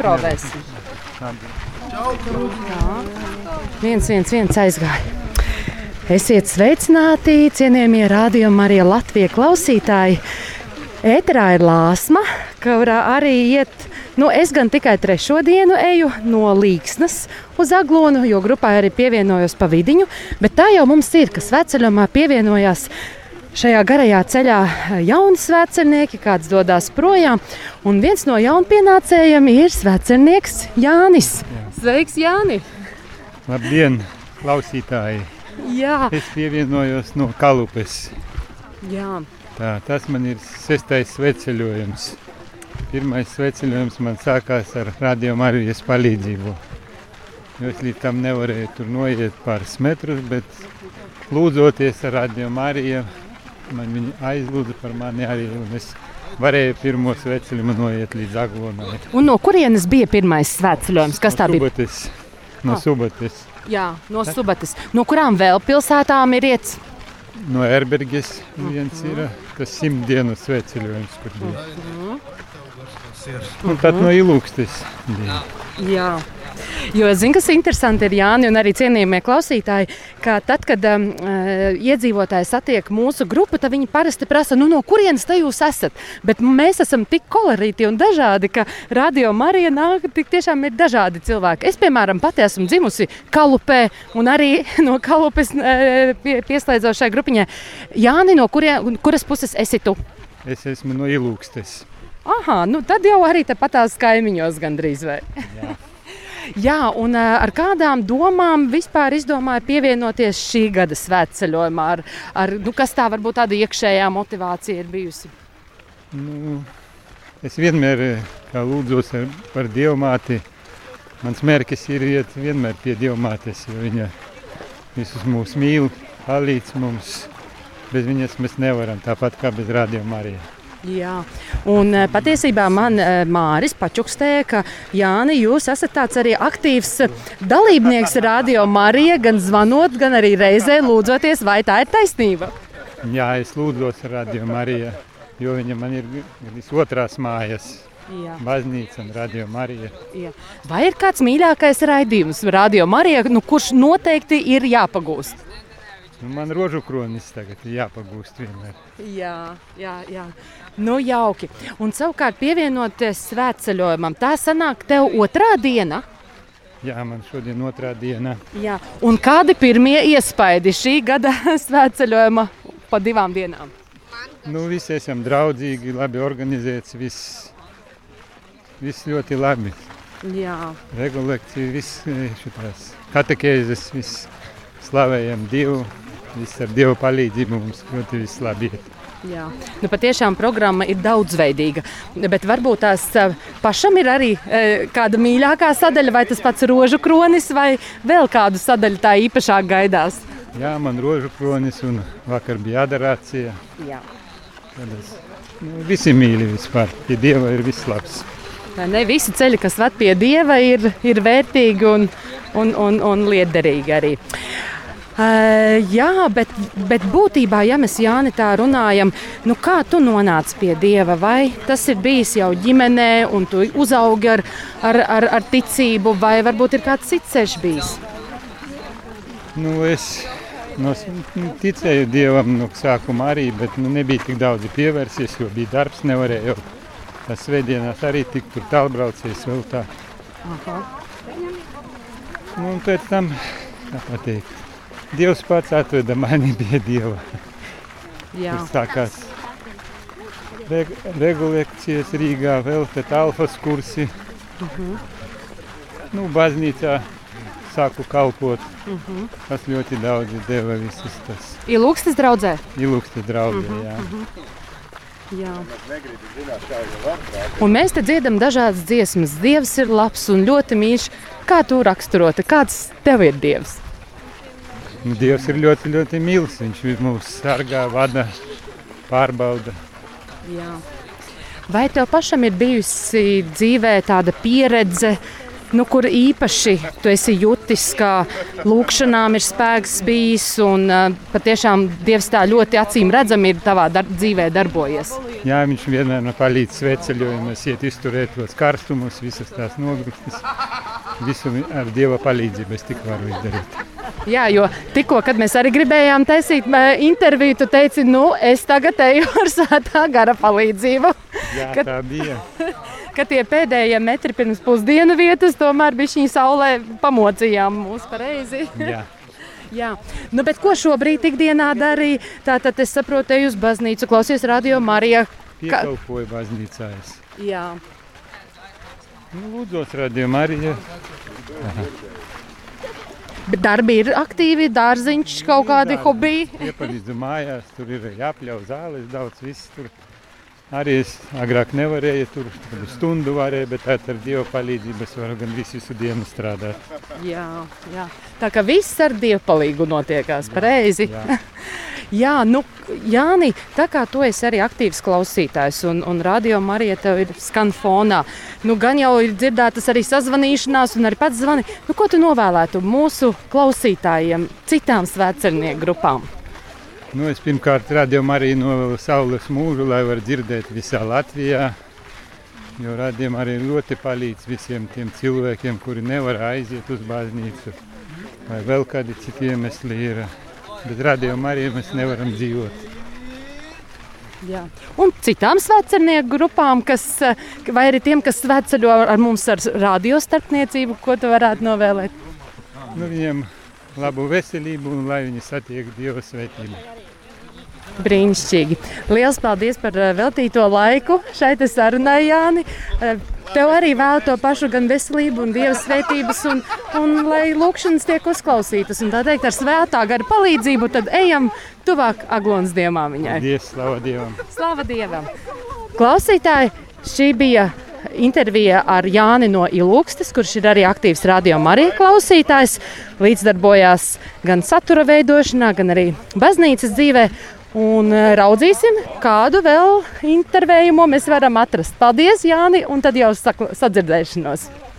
Provēsim. Tā. Viens, viens, viens aizgāja. Esiet sveicināti, cienījamie rādījumi, arī Latvijas klausītāji. Ēterā ir lāsma, kurā arī iet. Nu, es gan tikai trešo dienu eju no Līksnas uz Aglonu, jo grupā arī pievienojos pa vidiņu. Bet tā jau mums ir, kas veceļomā pievienojās šajā garajā ceļā jauni svētceļnieki, kāds dodas projām. Un viens no jaunpienācējiem ir svētceļnieks Jānis. Sveiks, Jāni! Labdien, klausītāji! Jā, Es pievienojos no Kalupes. jā. Tā, tas man ir sestais sveceļojums. Pirmais sveceļojums man sākās ar radio Marijas palīdzību. Es līdz tam nevarēju tur noiet pāris metrus, bet lūdzoties ar radio Mariju, man viņi aizlūdza par mani arī, es varēju pirmo sveceļumu noiet līdz Aglonai. Un no kurienes bija pirmais svētceļojums? Kas tā bija? Subates, no Ah. Subates, Jā, no Subates. No kurām vēl pilsētām ir iets? no Erberges viens ir tas simt dienu sveceļojums, kur bija. Un tad no Ilūkstes bija. Jā. Jo es zinu, kas interesanti, ir Jāni un arī cienījamie klausītāji, ka tad, kad um, uh, iedzīvotāji satiek mūsu grupu, tad viņi parasti prasa, nu, no kurienes te jūs esat. Bet mēs esam tik kolorīti un dažādi, ka radio Marija nāk, tik tiešām ir dažādi cilvēki. Es, piemēram, pati esmu dzimusi Kalupē un arī no Kalupes uh, pie, pieslēdzos šai grupiņai. Jāni, no kurien, kuras puses esi tu? Es esmu no Ilūkstes. Aha, nu tad jau arī tepatās kaimiņos gandrīz vai. Jā. Jā, un ā, ar kādām domām vispār izdomāja pievienoties šī gada svētceļojumā? Ar, ar, nu, kas tā varbūt tāda iekšējā motivācija ir bijusi? Nu, es vienmēr eh, lūdzos ar- par dievmāti. Mans mērķis ir iet vienmēr pie dievmātes, jo viņa visus mūs mīl, palīdz mums. Bez viņas mēs nevaram, tāpat kā bez radio Marijas. Jā, un ā, patiesībā man ā, Māris pačukstēja, ka Jāni, jūs esat tāds arī aktīvs dalībnieks Radio Marija, gan zvanot, gan arī reizē lūdzoties, vai tā ir taisnība? Jā, es lūdzos radio Mariju, jo viņa man ir visotrās mājas. Jā. Baznīca un radio Marija. Jā. Vai ir kāds mīļākais raidījums Radio Marija, nu, kurš noteikti ir jāpagūst? Nu, man rožu kronis tagad jāpagūst vienmēr. Jā, jā, jā. Nu, jauki. Un savukārt pievienoties svētceļojumam, tā sanāk tev otrā diena. Jā, man šodien otrā diena. Jā. Un kādi pirmie iespaidi šī gada svētceļojuma pa divām dienām? Nu, visi esam draudzīgi, labi organizēts, viss, viss ļoti labi. Jā, Rekolekcija, viss eh, šitās katekēzes, viss slavējam Dievu, viss ar Dievu palīdzību mums ļoti viss labi iet. jā. Nu, patiešām programma ir daudzveidīga. Bet varbūt tās eh, pašam ir arī eh, kāda mīļākā sadaļa, vai tas pats rožu kronis, vai vēl kādu sadaļu tā īpašāk gaidās. Jā, man rožu kronis un vakar bija adorācija. Jā. Tad es, nu, visi mīļi vispār, pie Dieva ir viss labs. Ne visi ceļi, kas ved pie dieva, ir, ir vērtīgi un, un, un, un liederīgi arī. Uh, jā, bet, bet būtībā, ja mēs Jāni tā runājam, nu kā tu nonāci pie dieva? Vai tas ir bijis jau ģimenē, un tu uzaugi ar, ar, ar, ar ticību, vai varbūt ir kāds cits ceļš bijis? Nu, es no, nu, ticēju Dievam no sākuma arī, bet nu, nebija tik daudz pievērsies, jo bija darbs, nevarēju. Tas svētdienās arī tik tur tālbraucies vēl tā. Aha. Nu, un pēc tam, kā pateikt, Dievs pats atveda mani pie Dieva. Jā, Tur sākās reg regulēcijas Rīgā, vēl tad alfas kursi. Nu, baznīcā sāku kalpot. Tas ļoti daudz deva visus tas Ilūkstas draudzē. ilūkstas draugi. jā. Jā. Un mēs te dziedam dažādas dziesmas. Dievs ir labs un ļoti mīļš. Kā tu raksturoti? Kāds tev ir Dievs? Nu, Dievs ir ļoti, ļoti mīls. Viņš mūs sargā, vada, pārbauda. Jā. Vai tev pašam ir bijusi dzīvē tāda pieredze, nu, kur īpaši tu esi jutis, ka lūkšanām ir spēks bijis un uh, patiešām Dievs tā ļoti acīm redzami ir tavā dar dzīvē darbojies? Jā, viņš vienmēr man palīdz sveceļojumos, iet izturēt tos karstumus, visas tās nogrūstas. Visu ar Dieva palīdzību es tik varu izdarīt. Jā, jo tikko, kad mēs arī gribējām taisīt ē, interviju, tu teici, nu, es tagad eju ar svētā gara palīdzību. Jā, Kad- tā bija. Ka tie pēdējie metri pirms pusdienu vietas tomēr bija šī saulē pamocījām mūs pareizi. Jā. Jā, nu, bet ko šobrīd ikdienā darīja? Tātad es saprotu, ej uz baznīcu, klausies radio Marija. Ka- Piekalpoju baznīcās. Jā, Nu, lūdzos radio Marija. Bet darbi ir aktīvi, dārziņš, kaut kādi darbi. hobiji. Iepalīdzu mājās, tur ir jāpļauj zāles, daudz viss tur. Arī es agrāk nevarēju, tur kādu stundu varēju, bet ar Dieva palīdzību es varu gan visu, visu dienu strādāt. Jā, jā. Tā kā viss ar dievpalīgu notiekās, pareizi. Jā. Jā, nu, Jāni, tā kā tu esi arī aktīvs klausītājs un, un radio Marija tev ir skan fonā, nu, gan jau ir dzirdētas arī sazvanīšanās un arī pats zvani. Nu, ko tu novēlētu mūsu klausītājiem, citām svētceļnieku grupām? Nu, es pirmkārt radījumam arī novēlu saules mūžu, lai var dzirdēt visā Latvijā. Jo radījumam arī ļoti palīdz visiem tiem cilvēkiem, kuri nevar aiziet uz baznīcu. Vai vēl kādi citi iemesli ir. Bet radījumam arī mēs nevaram dzīvot. Jā. Un citām svētceļnieku grupām, kas, vai arī tiem, kas svētceļo ar mums ar radiostarpniecību, ko tu varētu novēlēt? Nu, viņiem labu veselību un lai viņi satiek Dieva svētību. Brīnišķīgi. Lielas paldies par eh, veltīto laiku šeit sarunai, Jāni. Eh, Tev arī vēl to pašu gan veselību, un dieva svētības, un, un lai lūkšanas tiek uzklausītas. Un tā teikt, ar svētā gara palīdzību, tad ejam tuvāk Aglonas dievām viņai. Dievs, slavu Dievam! Slava Dievam! Klausītāji, šī bija intervija ar Jāni no Ilūkstes, kurš ir arī aktīvs radio Marija klausītājs. Līdzdarbojās gan satura veidošanā, gan arī baznīcas dzīvē. Un eh, raudzīsim, kādu vēl intervējumu mēs varam atrast. Paldies, Jāni, un tad jau sadzirdēšanos!